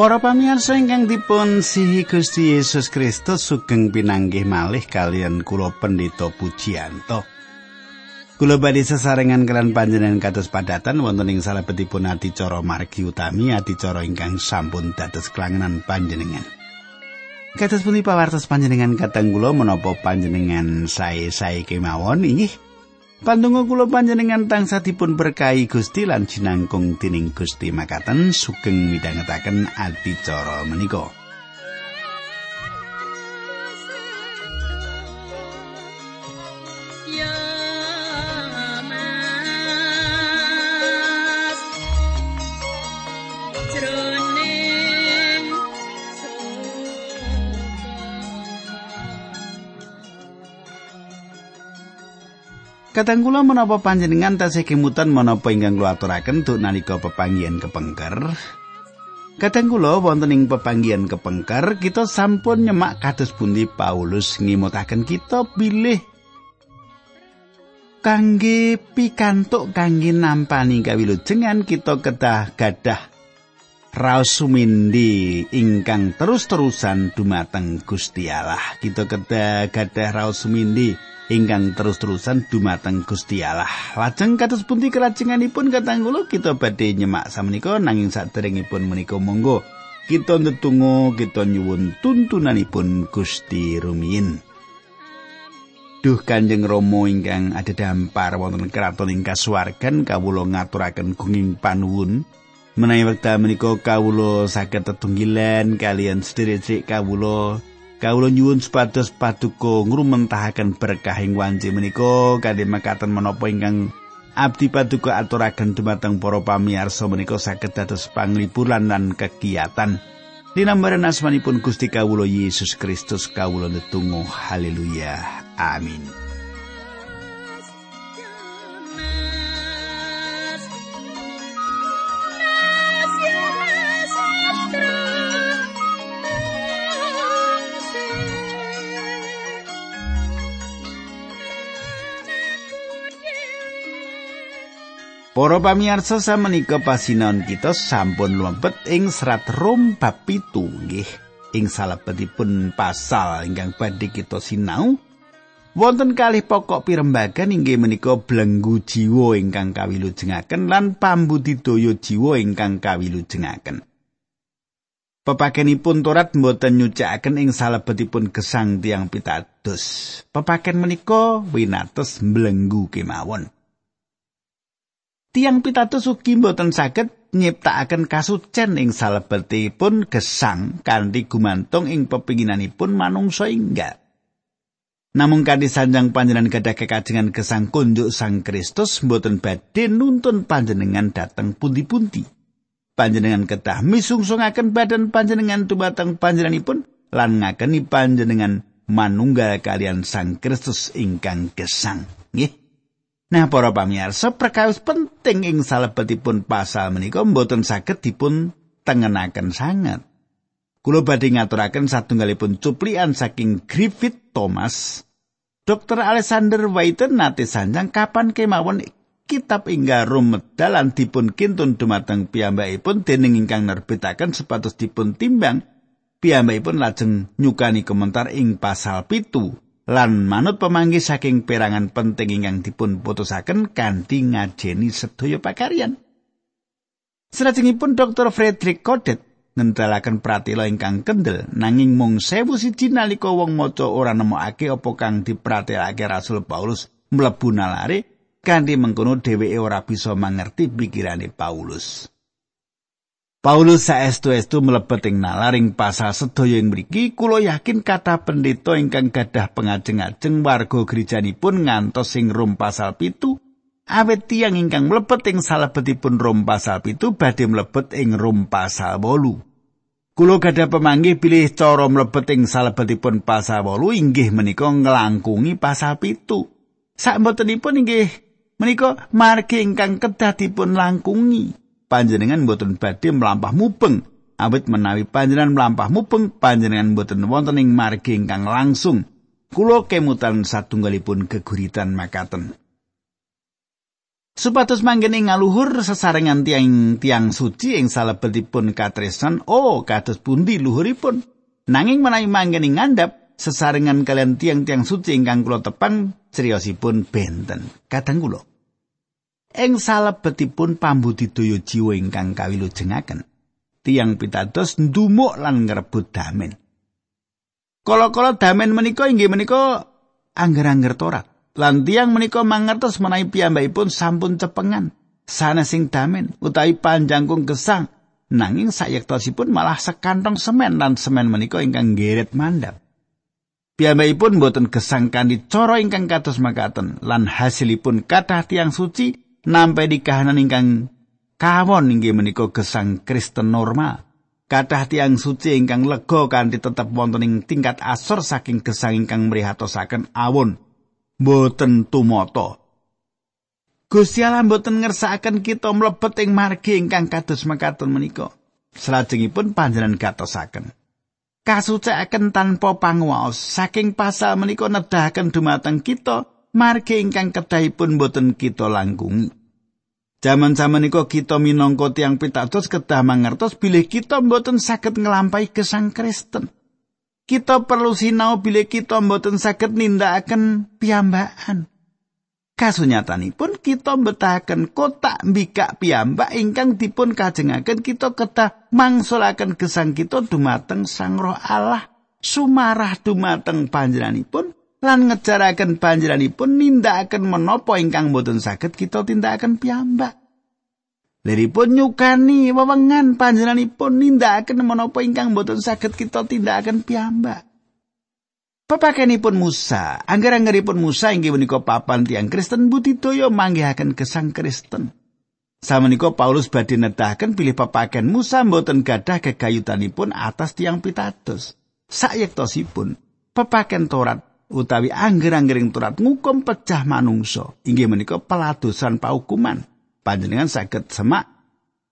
Para pamirsa ingkang dipun sihi Gusti Yesus Kristus sugeng pinanggih malih kalian kula Pendeta Pujiyanto. Kula badhe sesarengan kalian panjenengan kados padatan wonten ing salebetipun adicara margi utami adicara ingkang sampun dados kelangenan panjenengan. Kados pundi pawartos panjenengan kateng kula menapa panjenengan sae-sae kemawon inggih Pandonga kula panjenengan tansah dipun berkahi Gusti lan jinangkung dening Gusti makaten sugeng midhangetaken adicara menika. Kadang kula menapa panjenengan tasih kemutan menapa ingkang kula aturaken duk nalika pepanggihan kepengker. Kadang kula wonten ing pepanggihan kepengker kita sampun nyemak kados pundi Paulus ngimutaken kita bilih kangge pikantuk kangge nampani kawilujengan kita kedah gadah raos sumindi ingkang terus-terusan dumateng Gusti Allah. Kita kedah gadah raos sumindi ingkang terus-terusan dumateng Gusti Allah. Lajeng kados pundi kelajenganipun katanggulo kita badhe nyemak samenika nanging saderengipun menika monggo kita ndedonga kita nyuwun tuntunanipun Gusti rumiyin. Duh Kanjeng Rama ingkang ada dampar wonten kraton ing kasuwargan kawula ngaturaken gunging panuwun menawi wekdal menika kawula saged tetunggilan kalian sedherek kawula Kawula nyuwun supados paduka ngrumentahaken berkah ing wanci menika kanthi makaten menapa ingkang abdi paduka aturaken dumateng para pamirsa menika saged dados panglipuran lan kegiatan. Dinambaran asmanipun Gusti Kawula Yesus Kristus kawula netunggal haleluya. Amin. Para pamirsa samenika pasinaon kita sampun mlebet ing serat Rom bab 7 nggih. Ing salebetipun pasal ingkang badhe kita sinau wonten kalih pokok pirembagan inggih menika blenggu jiwa ingkang kawilujengaken lan pambudidaya jiwa ingkang kawilujengaken. Pepakenipun Torat mboten nyucakaken ing salebetipun gesang tiang pitados. Pepaken menika winates blenggu kemawon. Tiang pitados ugi mboten saged nyiptakaken kasucen ing salebetipun gesang kanthi gumantung ing pepinginanipun manungsa inggal. Namung kanthi sanjang panjenengan gadah kekajengan gesang kunjuk Sang Kristus mboten badhe nuntun panjenengan dateng pundi-pundi. Panjenengan kedah misungsungaken badan panjenengan dumateng panjenenganipun lan ngakeni panjenengan manunggal kalian Sang Kristus ingkang gesang. Nah, para pamirsa, perkawis penting ing salebetipun pasal menika mboten saged dipun tengenaken sanget. Kula badhe ngaturaken satunggalipun cuplian saking Griffith Thomas. Dr. Alexander White nate sanjang kapan kemawon kitab ingga rumedalan dipun kintun dumateng piyambakipun dening ingkang nerbitaken sepatus dipun timbang piyambakipun lajeng nyukani komentar ing pasal pitu lan manut pemanggih saking perangan penting ingkang dipun putusaken kanthi ngajeni sedaya pakaryan. Salajengipun Dr. Frederick Codet ngendalaken pratela ingkang kendel nanging mung sewu siji nalika wong maca ora nemokake apa kang dipratelake Rasul Paulus mlebu nalare kanthi mengkono dheweke ora bisa mangerti pikirane Paulus. Paulus saestu-estu mlebet ing nalaring pasal sedaya ing mriki kula yakin kata pendeta ingkang gadah pengajeng-ajeng warga gerejanipun ngantos ing Rom pasal pitu awet tiyang ingkang mlebet ing salebetipun Rom pasal pitu badhe mlebet ing Rom pasal wolu. Kulo gadah pemanggih pilih cara mlebet ing salebetipun pasal wolu inggih menika nglangkungi pasal pitu. Sakmbotenipun inggih menika margi ingkang kedah dipun langkungi. Panjenengan mboten badhe mlampah mupeng. Awit menawi panjenengan mlampah mupeng panjenengan mboten wonten ing margi ingkang langsung. Kula kemutan satunggalipun geguritan makaten Supados manggen ing ngaluhur sesarengan tiang tiang suci ing salebetipun katresnan oh kados pundi luhuripun. Nanging menawi manggen ing ngandhap sesarengan kalian tiang-tiang suci ingkang kula tepang criyosipun benten. Kadang kula ing salebetipun pambudidaya jiwa ingkang kawilujengaken tiang pitados ndumuk lan ngrebut damen. Kala-kala damen menika inggih menika angger-angger torat lan tiang menika mangertos menawi piyambakipun sampun cepengan sanesing damen utawi panjangkung gesang nanging sayektosipun malah sekantong semen lan semen menika ingkang geret mandap piyambakipun boten gesang kanthi cara ingkang kados makaten lan hasilipun kathah tiang suci nampi kahanan ingkang kawon inggih menika gesang Kristen normal kathah tiang suci ingkang lega kanthi tetep wonten ing tingkat asor saking gesang ingkang mrihatosaken awon boten tumata. Gusti Allah boten ngersakaken kita mlebet ing margi ingkang kados mekaten menika. Salajengipun panjenengan gatosaken. Kasucikaken tanpa panguwaos saking pasal menika nedahaken dumateng kita margi ingkang kedahipun boten kita langkungi. Jaman-jaman menika kita minangka tiang pitados kedah mangertos bilih kita boten saged nglampahi gesang Kristen. kita perlu sinau bilih kita mboten saged nindakaken piyambakan. Kasunyatanipun kita mbetahaken kotak mbikak piyambak ingkang dipun kajengaken kita kedah mangsulaken gesang kita dumateng Sang Roh Allah sumarah dumateng panjenenganipun lan ngejaraken panjenenganipun nindakaken menapa ingkang mboten saged kita tindakaken piyambak. Liripun nyukani wewengan panjenenganipun nindakaken menapa ingkang boten saged kita tindakaken piyambak. Pepakenipun Musa, angger-anggeripun Musa inggih menika papan tiang Kristen budidaya manggihaken gesang Kristen. Samenika Paulus badhe nedahaken pilih pepaken Musa mboten gadah gegayutanipun atas tiang pitados. Sayektosipun pepaken Torat utawi angger-anggering Torat ngukum pecah manungsa. Inggih menika peladosan paukuman. panjenengan saged semak.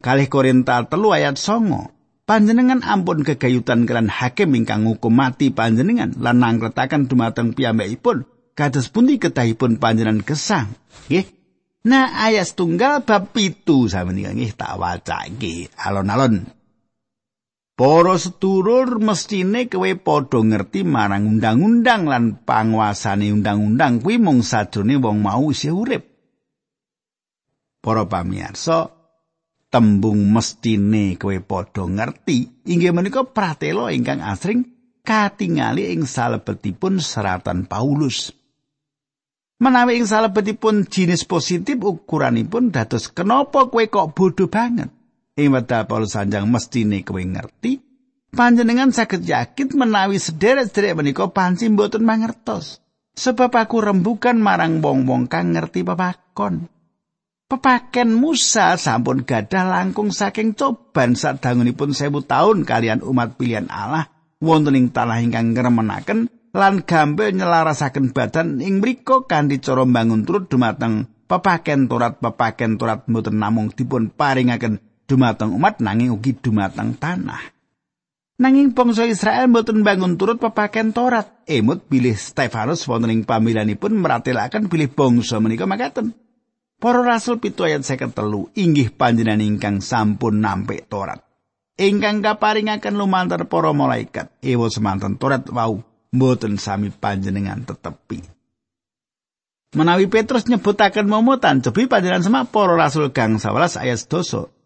Kalih Korinta telu ayat songo panjenengan ampun kegayutan kelan hakim ingkang ngukum mati panjenengan lan nangkretaken dumateng piyambakipun. Kados pundi ketahipun panjenengan gesang? Nggih. Nah ayat tunggal bab pitu. Samenika nggih tak wacake alon-alon Para sedulur mestine kowe padha ngerti marang undang-undang lan panguasane undang-undang kuwi mung sajrone wong mau isih urip. Para pamirsa, tembung mestine kowe padha ngerti inggih menika pratela ingkang asring katingali ing salebetipun seratan Paulus. Menawi ing salebetipun jinis positif ukuranipun dados kenapa kowe kok bodoh banget. Wedal Paulus sanjang mestine kowe ngerti, panjenengan saged yakin menawi sederek-sederek menika pancen mboten mangertos. Sebab aku rembukan marang wong-wong kang ngerti pepakon. Pepaken Musa sampun gadah langkung saking coban sadangunipun sewu taun kalian umat pilihan Allah wonten ing tanah ingkang ngremenaken lan gampil nyelarasaken badan ing mriku kanthi cara bangun turut dumateng pepaken turat pepaken turat mboten namung dipun paringaken dumateng umat nanging ugi dumateng tanah. Nanging bangsa Israel mboten bangun turut pepaken Torat. Emut bilih Stefanus wonten ing pamilanipun meratelaken bilih bangsa menika makaten. Para rasul pitu ayat seket telu inggih panjenengan ingkang sampun nampik Torat. Ingkang kaparingaken lumantar para malaikat ewa semanten Torat wau mboten sami panjenengan tetepi. Menawi Petrus nyebutaken momotan cebi panjenengan semak para rasul gang 11 ayat doso.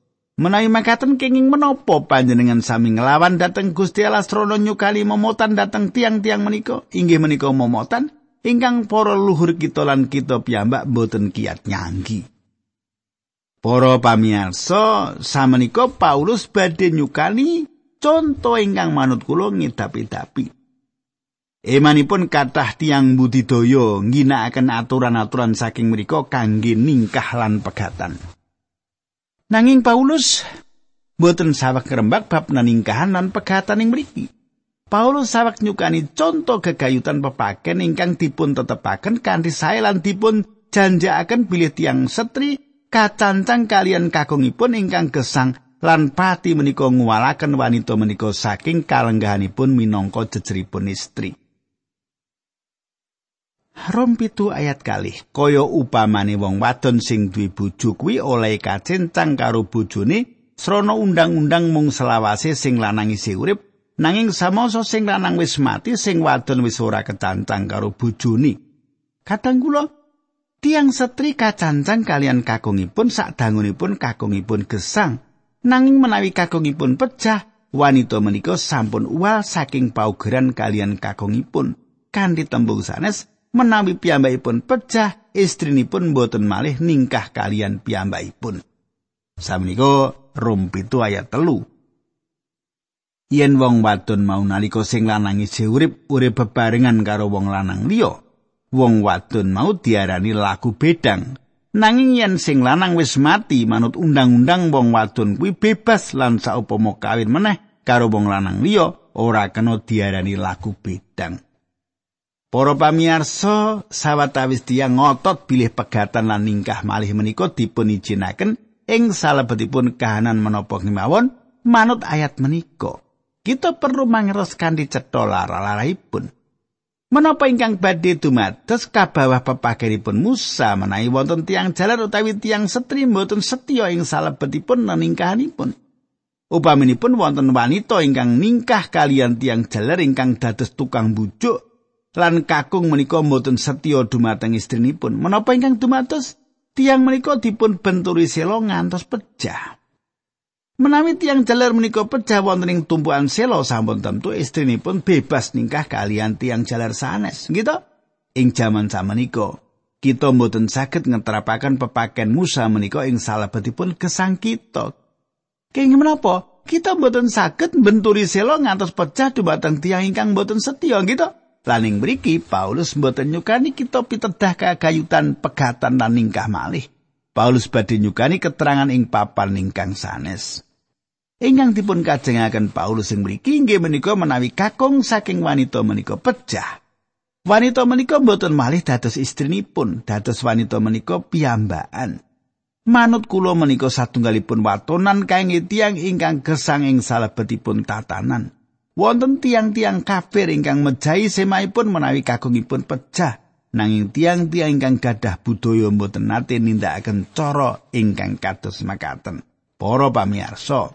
Menawi makaten kenging menopo panjenengan sami ngelawan dateng Gusti Allah strono nyukali momotan dateng tiang-tiang menika inggih menika momotan ingkang para luhur kita lan kita piyambak boten kiat nyanggi. Para pamirsa, samenika Paulus badhe nyukani conto ingkang manut kula ngidapi-dapi. Emanipun kathah tiang budidaya ngginakaken aturan-aturan saking mriku kangge ningkah lan pegatan. Nanging Paulus boten sawek ngrembak bab naningkahan lan pegatan ing mriki. Paulus sawek nyukani contoh kegayutan pepaken ingkang dipun tetepaken kanthi sae lan dipun janjakaken bilih tiang setri kacancang kalian kakungipun ingkang gesang lan pati menika nguwalaken wanita menika saking kalenggahanipun minangka jejeripun istri. Rom pitu ayat kalih. Kaya upamane wong wadon sing duwe bojo kuwi oleh kacencang karo bojone srana undang-undang mung selawase sing lanang isih urip nanging samangsa sing lanang wis mati sing wadon wis ora kecancang karo bojone. Kadang kula tiang setri kacancang kalian kakungipun sakdangunipun kakungipun gesang. Nanging menawi kakungipun pecah wanita menika sampun uwal saking paugeran kalian kakungipun. Kanthi tembung sanes menawi piyambakipun pecah istrinipun boten malih ningkah kalian piyambakipun. Samenika rum pitu ayat telu. Yen wong wadon mau nalika sing lanang isih urip urip bebarengan karo wong lanang liya wong wadon mau diarani laku bedang. Nanging yen sing lanang wis mati manut undang-undang wong wadon kuwi bebas lan saupama kawin meneh karo wong lanang liya ora kena diarani laku bedang Para pamirsa, sawetawis tiyang ngotot bilih pegatan lan ningkah malih menika dipun ijinaken ing salebetipun kahanan menapa kemawon manut ayat menika. Kita perlu mangertos kanthi cetha lara-laraipun. Menapa ingkang badhe dumados kabawah pepagenipun Musa menawi wonten tiang jalan utawi tiang setri mboten setya ing salebetipun ningkahanipun. Upaminipun wonten wanita ingkang ningkah kalian tiang jaler ingkang dados tukang bujuk lan kakung menika mboten setya dumateng istrinipun. Menapa ingkang dumados tiang menika dipun benturi selo ngantos pecah. Menawi tiang jaler menika pecah wonten ing tumpuan selo sampun tentu istrinipun bebas ningkah kalian tiang jaler sanes. Gitu? Ing jaman samenika kita mboten saged ngeterapaken pepaken Musa menika ing salebetipun gesang kita. Kenging menapa? Kita mboten saged benturi selo ngantos pecah dumateng tiang ingkang mboten setya gitu. Laning mriki Paulus mboten nyukani kita pitedah kagayutan pegatan lan ningkah malih. Paulus badhe nyukani keterangan ing papan ingkang sanes. Ingkang dipun kajengaken Paulus ing mriki inggih menika menawi kakung saking wanita menika pecah. Wanita menika mboten malih dados istrinipun, dados wanita menika piyambakan. Manut kula menika satunggalipun watonan kangge tiyang ingkang gesang ing salebetipun tatanan. Wonten tiang-tiang kafir ingkang mejahi semaipun menawi kagungipun pecah nanging tiang-tiang ingkang gadah budaya mboten nate nindakaken cara ingkang kados makaten. Para pamirsa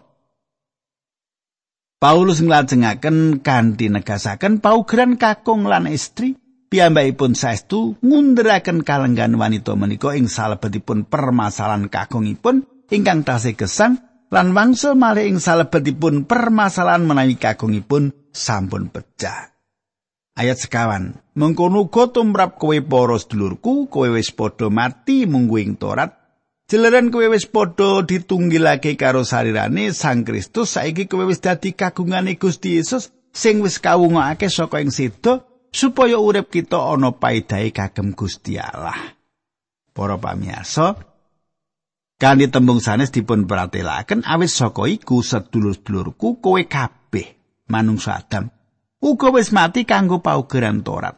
Paulus nglajengaken kanthi negasaken paugeran kakung lan istri piyambakipun saestu ngunderaken kalenggan wanita menika ing salebetipun permasalahan kakungipun ingkang tasih gesang lan wangsul malih ing salebetipun permasalahan menawi kagungipun sampun pecah. Ayat sekawan, mengkono uga tumrap kowe para sedulurku, kowe wis padha mati munggu ing Torat. Jeleran kowe wis padha ditunggilake karo sarirane Sang Kristus, saiki kowe wis dadi kagungane Gusti Yesus sing wis kawungake saka ing sedo supaya urip kita ana paedahe kagem Gusti Allah. Para pamirsa, Kanthi tembung sanes dipun pratelaken awis saka iku sedulur-sedulurku kowe kabeh manungsa Adam uga wis mati kanggo paugeran Torat.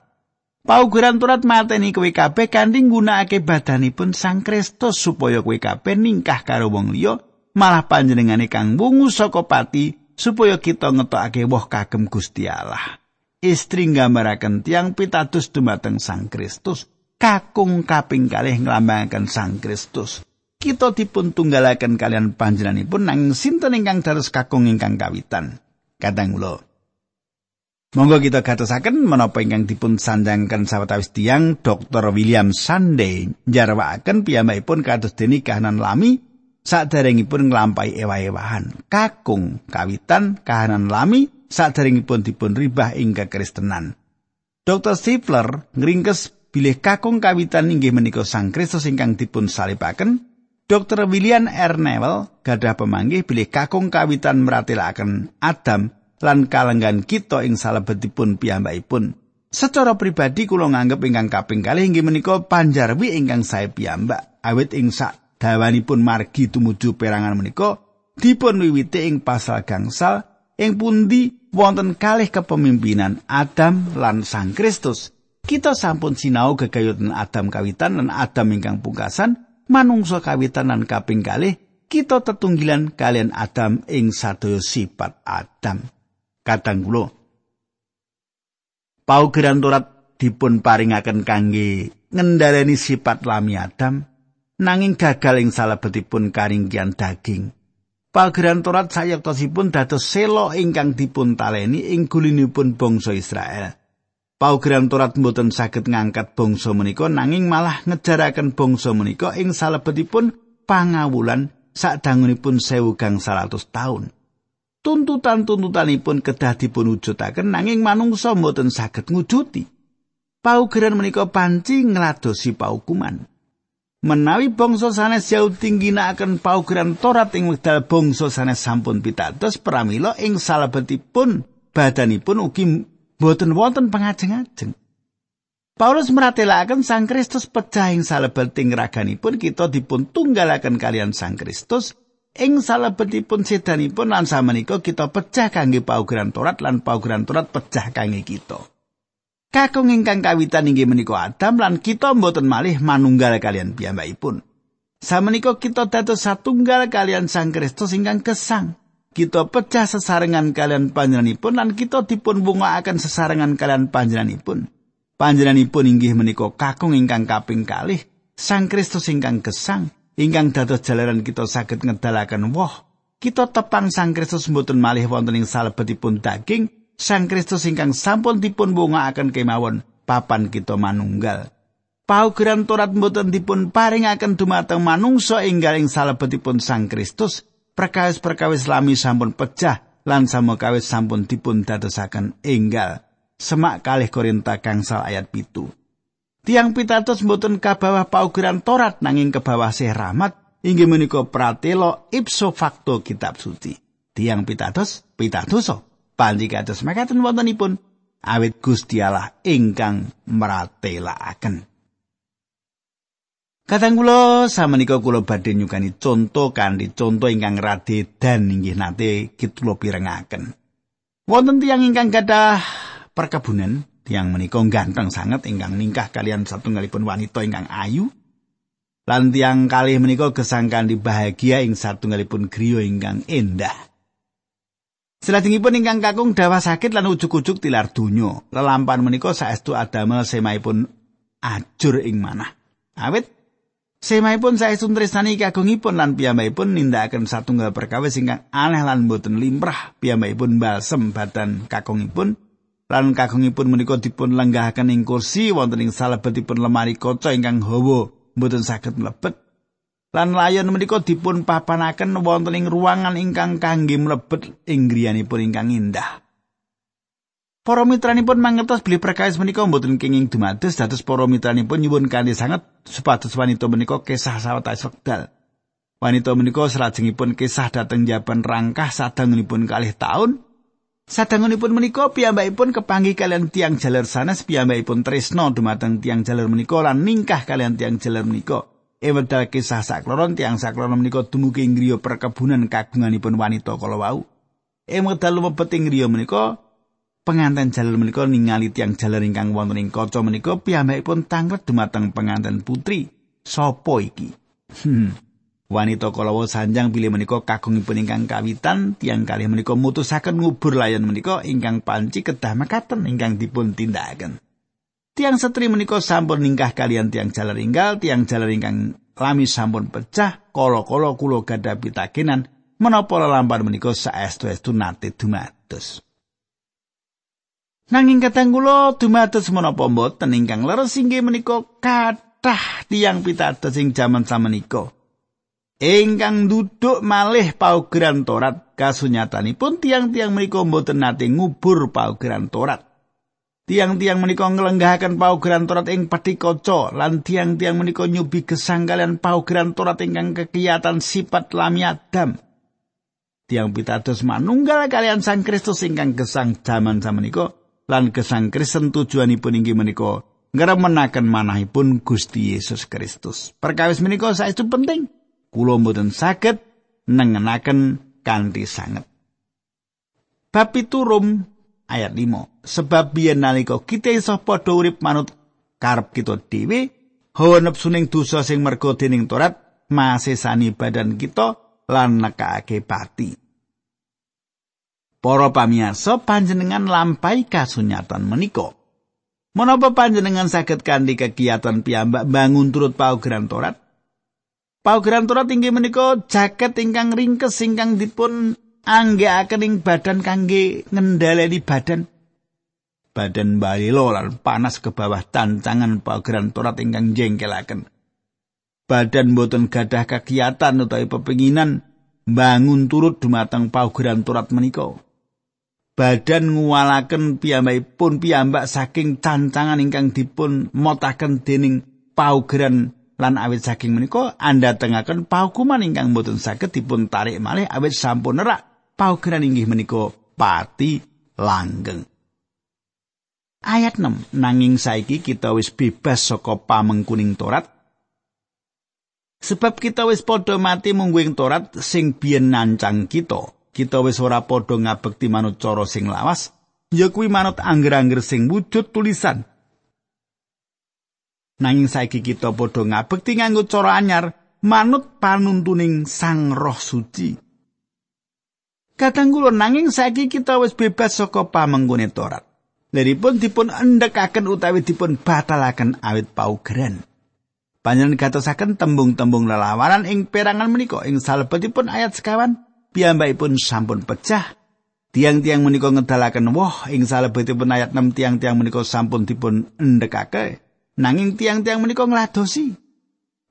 Paugeran Torat mateni kowe kabeh kanthi nggunakake badanipun Sang Kristus supaya kowe kabeh ningkah karo wong liya malah panjenengane kang wungu saka pati supaya kita ngetokake woh kagem Gusti Allah. Istri nggambaraken tiang pitados dumateng Sang Kristus, kakung kaping kalih nglambangaken Sang Kristus. Kita dipun tunggalaken kalian panjenenganipun nang sinten ingkang dados kakung ingkang kawitan. Kadang kula. Monggo kita gatosaken menapa ingkang dipun sandangkan sawetawis tiang Dr. William Sande njarwakaken piyambakipun kados deni kahanan lami saderengipun nglampahi ewa-ewahan. Kakung kawitan kahanan lami saderengipun dipun ribah ing kekristenan. Dr. Stifler ngringkes bilih kakung kawitan inggih menika Sang Kristus ingkang dipun salibaken Dr. William R. Neville gadah pemanggih bilih kakung kawitan meratelaken Adam lan kalenggan kita ing salebetipun piyambakipun. Secara pribadi kula nganggep ingkang kaping kalih inggih menika panjarwi ingkang sae piyambak awit ing sak dawanipun margi tumuju perangan menika dipun wiwiti ing pasal gangsal ing pundi wonten kalih kepemimpinan Adam lan Sang Kristus. Kita sampun sinau gegayutan Adam kawitan lan Adam ingkang pungkasan manungsa kawitan kaping kalih kita tetunggilan kalian Adam ing sadaya sifat Adam. Kadang kula paugeran Torat dipun paringaken kangge ngendhaleni sifat lami Adam nanging gagal ing salebetipun karingkian daging. Pageran Torat sayektosipun dados selo ingkang dipun taleni ing gulinipun bangsa Israel. Paugeran Torat mboten saged ngangkat bangsa menika nanging malah ngejaraken bangsa menika ing salebetipun pangawulan sadangunipun sewu gang salatus tahun. Tuntutan-tuntutanipun kedah dipun wujudaken nanging manungsa mboten saged ngujuti. Paugeran menika panci ngladosi paukuman. Menawi bangsa sanes Yahudi ngginakaken paugeran Torat ing wekdal bangsa sanes sampun pitados pramila ing salebetipun badanipun ugi boten wonten pengajeng-ajeng. Paulus meratelaken Sang Kristus pecah ing salebeting raganipun kita dipun tunggalaken kalian Sang Kristus ing salebetipun sedanipun lan samenika kita pecah kangge paugeran Torat lan paugeran Torat pecah kangge kita. Kakung ingkang kawitan inggih menika Adam lan kita mboten malih manunggal kalian piyambakipun. Samenika kita dados satunggal kalian Sang Kristus ingkang kesang. Kita pecah sesarengan kalian panjenenganipun lan kita dipun bungaaken sesarengan kalian panjenenganipun. Panjenenganipun inggih menika kakung ingkang kaping kalih Sang Kristus ingkang gesang ingkang dados jalaran kita saged ngedalaken woh. Kita tepang Sang Kristus mboten malih wonten ing salebetipun daging Sang Kristus ingkang sampun dipun bungaaken kemawon papan kita manunggal. Paugeran Torat mboten dipun paringaken dumateng manungsa enggal ing salebetipun Sang Kristus, perkawis-perkawis lami sampun pecah lan samukawis sampun dipun dadosaken enggal. Semak kalih Korinta gangsal ayat pitu. Tiang pitados mboten kabawah paugeran Torat nanging kebawah sih rahmat inggih menika pratelo ipso facto kitab suci. Tiang pitados pitadosa panji kados mekaten wontenipun awit Gusti Allah ingkang mratelakaken. Kadang kula samenika kula badhe nyukani conto kanthi conto ingkang radedan inggih nate kitulo pirengaken. Wonten tiyang ingkang gadah perkebunan, tiyang menika ganteng sanget ingkang ningkah kalian satunggalipun wanita ingkang ayu. Lan tiyang kalih menika gesangkan di bahagia ing satunggalipun griya ingkang endah. Selajengipun ingkang kakung dawa sakit lan ujug-ujug tilar donya. Lelampan menika saestu adamel semaipun ajur ing manah. Awit semaipun saestu tresnani kagungipun lan piyambakipun nindakaken satunggal perkawis ingkang aneh lan boten limrah. Piyambakipun balsem badan kakungipun lan kakungipun menika dipun lenggahaken ing kursi wonten ing salebetipun lemari kaca ingkang hawa boten saged mlebet lan layon menika dipun papanaken wonten ing ruangan ingkang kangge mlebet ing griyanipun ingkang indah. Para mitranipun mangertos bilih perkawis menika mboten kenging dumados dados para mitranipun nyuwun kanthi sanget supados wanita menika kesah sawetawis wekdal. Wanita menika salajengipun kisah dhateng Japan rangkah sadangunipun kalih taun. Sadangunipun menika piyambakipun kepanggih kalian tiang jaler sanes piyambakipun tresno dumateng tiang jaler menika lan ningkah kalian tiang jaler menika. Ewedal kisah sakloron tiang sakloron menika dumugi ing griya perkebunan kagunganipun wanita kala wau. Ewedal mlebet ing griya menika penganten jaler menika ningali tiang jaler ingkang wonten ing kaca menika piyambakipun tanglet dumateng penganten putri. Sopo iki? Hmm. Wanita wau sanjang pilih menika kagungipun ingkang kawitan tiang kalih menika mutusaken ngubur layan menika ingkang panci kedah mekaten ingkang dipun tindakaken. Tiang setri menika sampun ningkah kalian tiang jaler inggal, tiang jaler ingkang lami sampun pecah, kolo-kolo kulo gada pitakenan, menapa lampar menika saestu-estu nate dumados. Nanging katang kula dumados menapa mboten ingkang leres inggih menika kathah tiang pitados ing jaman samenika. Ingkang duduk malih paugeran Torat kasunyatanipun tiang-tiang menika mboten nate ngubur paugeran Torat. Tiang-tiang menika nglenggahaken paugeran Torat ing Patikaca lan tiang-tiang menika nyubi gesang kalian paugeran Torat ingkang kekiyatan sifat lami Adam. Tiang pitados manunggal kalian Sang Kristus ingkang gesang jaman samenika lan gesang Kristen tujuanipun inggih menika ngremenaken manahipun Gusti Yesus Kristus. Perkawis menika saestu penting. Kula mboten saged nengenaken kanthi sanget. Bab rum ayat 5. Sebab biyen nalika kita iso padha urip manut karep kita dhewe, hawa nepsuning dosa sing merga dening Torat masesani badan kita lan nekake pati. Para pamirsa panjenengan lampai kasunyatan menika. Menapa panjenengan saged kanthi kegiatan piyambak bangun turut paugeran Torat? Paugeran Torat inggih menika jaket ingkang ringkes ingkang dipun anggekaken ing badan kangge ngendhaleni badan. Badan balilo lan panas ke bawah tancangan paugeran Torat ingkang jengkelaken. Badan boten gadah kegiatan utawi pepinginan bangun turut dumateng paugeran Torat menika. Badan nguwalaken piyambakipun piyambak saking cancangan ingkang dipun motaken dening paugeran lan awit saking menika anda tengaken paukuman ingkang boten saged dipun tarik malih awit sampun nerak paugeran inggih menika pati langgeng. Ayat 6 nanging saiki kita wis bebas saka pamengkuning Torat. Sebab kita wis padha mati mungguing Torat sing biyen nancang kita kita wis ora padha ngabekti manut cara sing lawas ya kuwi manut angger-angger sing wujud tulisan nanging saiki kita padha ngabekti nganggo cara anyar manut panuntuning Sang Roh Suci Kadang nanging saiki kita wis bebas saka pamengkone Torat. Leripun dipun endhekaken utawi dipun batalaken awit paugeran. Panjenengan gatosaken tembung-tembung lelawanan ing perangan menika ing salebetipun ayat sekawan piyambakipun sampun pecah. Tiang-tiang menika ngedalaken woh ing salebetipun ayat 6 tiang-tiang menika sampun dipun endhekake. Nanging tiang-tiang menika ngladosi.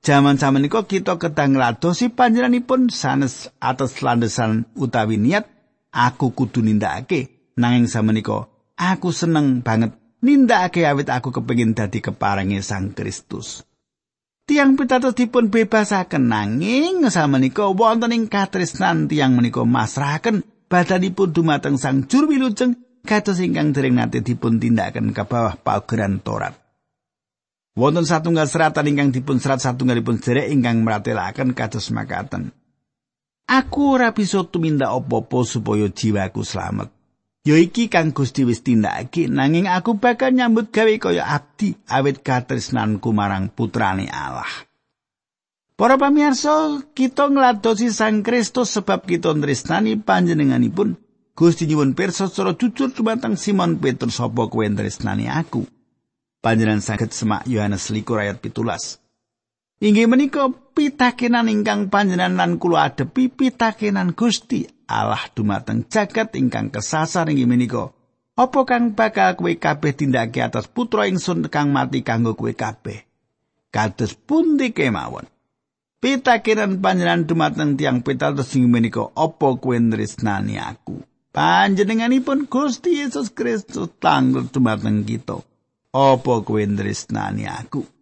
Jaman samenika kita kedah ngladosi panjenenganipun sanes atas landesan utawi niat aku kudu nindakake. Nanging samenika aku seneng banget nindakake awit aku kepengin dadi keparengi Sang Kristus. Tiang pitados dipun bebasaken nanging samenika wonten ing katresnan tiang menika masrahaken badanipun dumateng sang juru wilujeng kados ingkang dereng nate dipun tindakaken ka bawah paugeran Torat. Wonten satunggal seratan ingkang dipun serat satunggalipun derek ingkang meratelaken kados makaten. Aku ora bisa tumindak apa-apa supaya jiwaku slamet. Ya iki kang Gusti wis tindakake nanging aku bakal nyambut gawe kaya abdi awit katresnanku marang putrane Allah. Para pamirsa, kita ngladosi Sang Kristus sebab kita nresnani panjenenganipun. Gusti nyuwun pirsa secara jujur dumateng Simon Petrus sapa kowe nresnani aku. Panjenengan saged semak Yohanes 5 ayat 17. Inggih menika pitakenan ingkang panjenengan lan kula adepi pitakenan Gusti Allah dumateng jagat ingkang kesasar inggih menika. Apa kang bakal kowe kabeh tindake atas putra ingsun kang mati kanggo kowe kabeh? Kados pundi kemawon. Pitakenan panjenengan dumateng tiang pitados inggih menika apa kowe nresnani aku? Panjenenganipun Gusti Yesus Kristus tanggel dumateng kita. Apa kowe nresnani aku?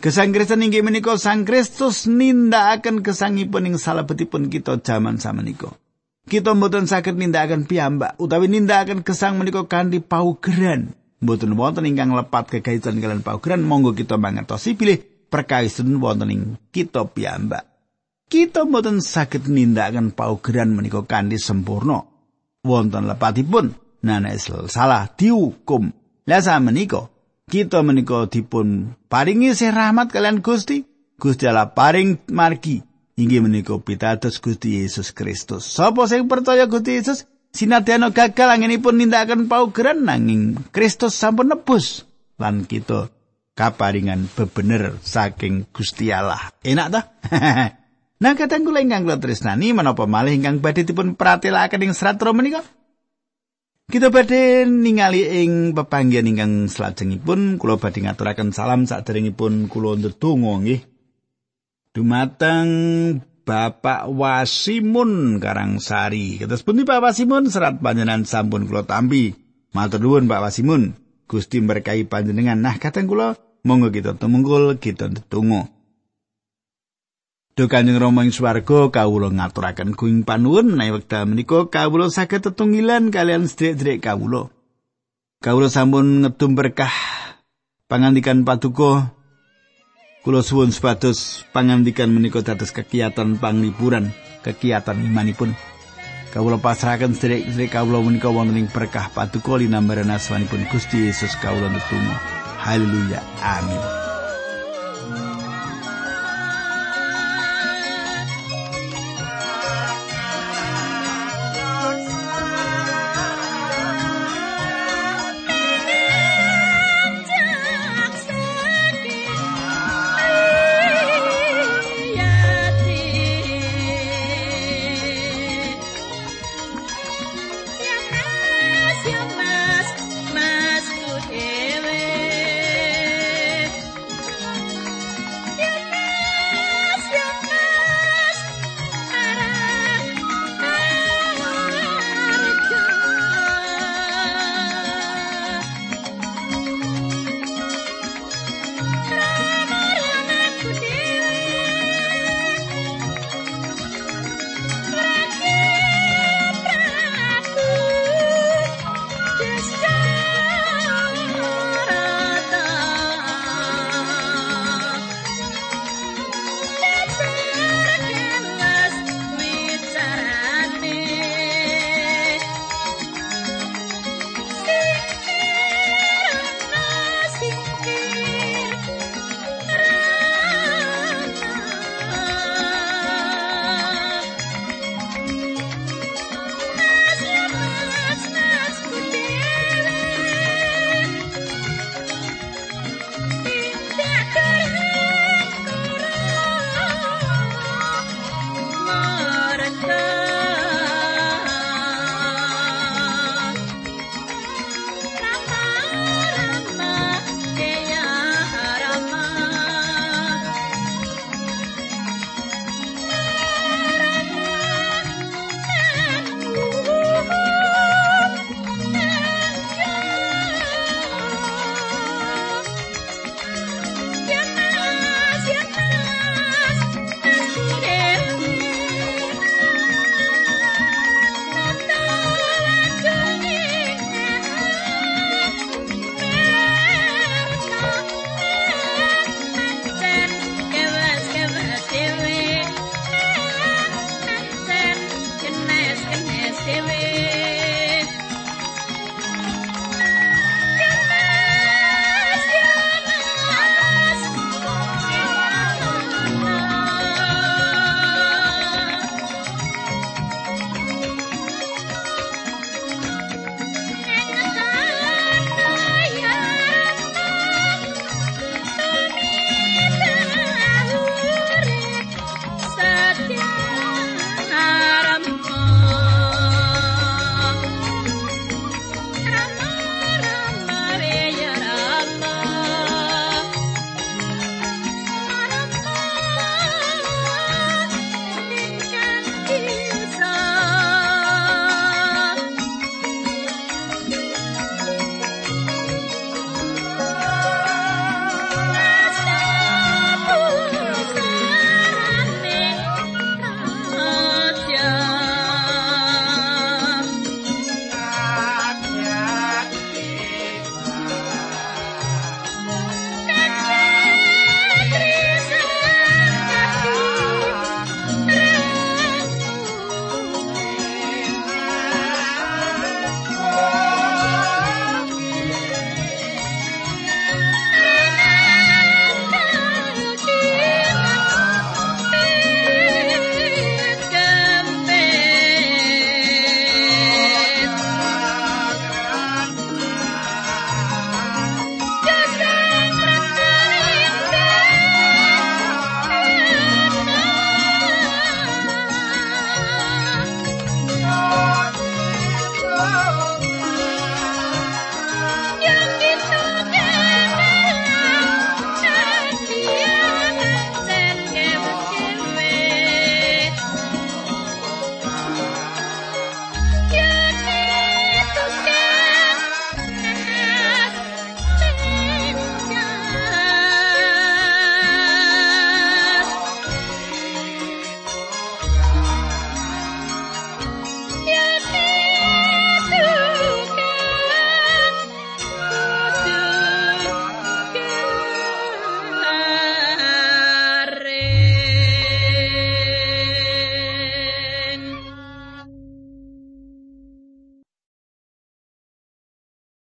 Gesang Kristen inggih menika Sang Kristus nindakaken gesangipun ing salebetipun kita jaman samenika. Kita mboten saged nindakaken piyambak utawi nindakaken gesang menika kanthi paugeran. Mboten wonten ingkang lepat kekaitan kalian paugeran, monggo kita mangertosi pilih perkaisun wonten ing kita piyambak. Kita mboten saged nindakaken paugeran menika kanthi sempurna. Wonten lepatipun, nana salah dihukum. Lah menika kita menika dipun paringi sih rahmat kalian Gusti. Gusti Allah paring margi inggih menika pitados Gusti Yesus Kristus. Sapa sing percaya Gusti Yesus sinadyan gagal anginipun nindakaken paugeran nanging Kristus sampun nebus lan kita kaparingan bebener saking Gusti Allah. Enak ta? nah kadang kula ingkang kula tresnani menapa malih ingkang badhe dipun pratelakaken ing serat menika? Kita badhe ningali ing pepanggihan ingkang salajengipun kula badhe ngaturaken salam saderengipun kula ndedonga nggih. Dumateng Bapak Wasimun Karangsari. Kados pundi Pak Wasimun serat panjenengan sampun kula tampi. Matur nuwun Pak Wasimun. Gusti berkahi panjenengan. Nah, kateng kula monggo kita tumungkul kita ndedonga. Duh Kanjeng Rama ing swarga kawula ngaturaken kuing panuwun menawi wekdal menika kawula saged tetunggilan kalian sedherek-sedherek kawula. Kawula sampun ngedum berkah pangandikan paduka kula suwun sepados pangandikan menika dados kegiatan panglipuran, kegiatan imanipun. Kawula pasrahaken sedherek-sedherek kawula menika wonten ing berkah paduka linambaran asmanipun Gusti Yesus kawula netunggal. Haleluya. Amin.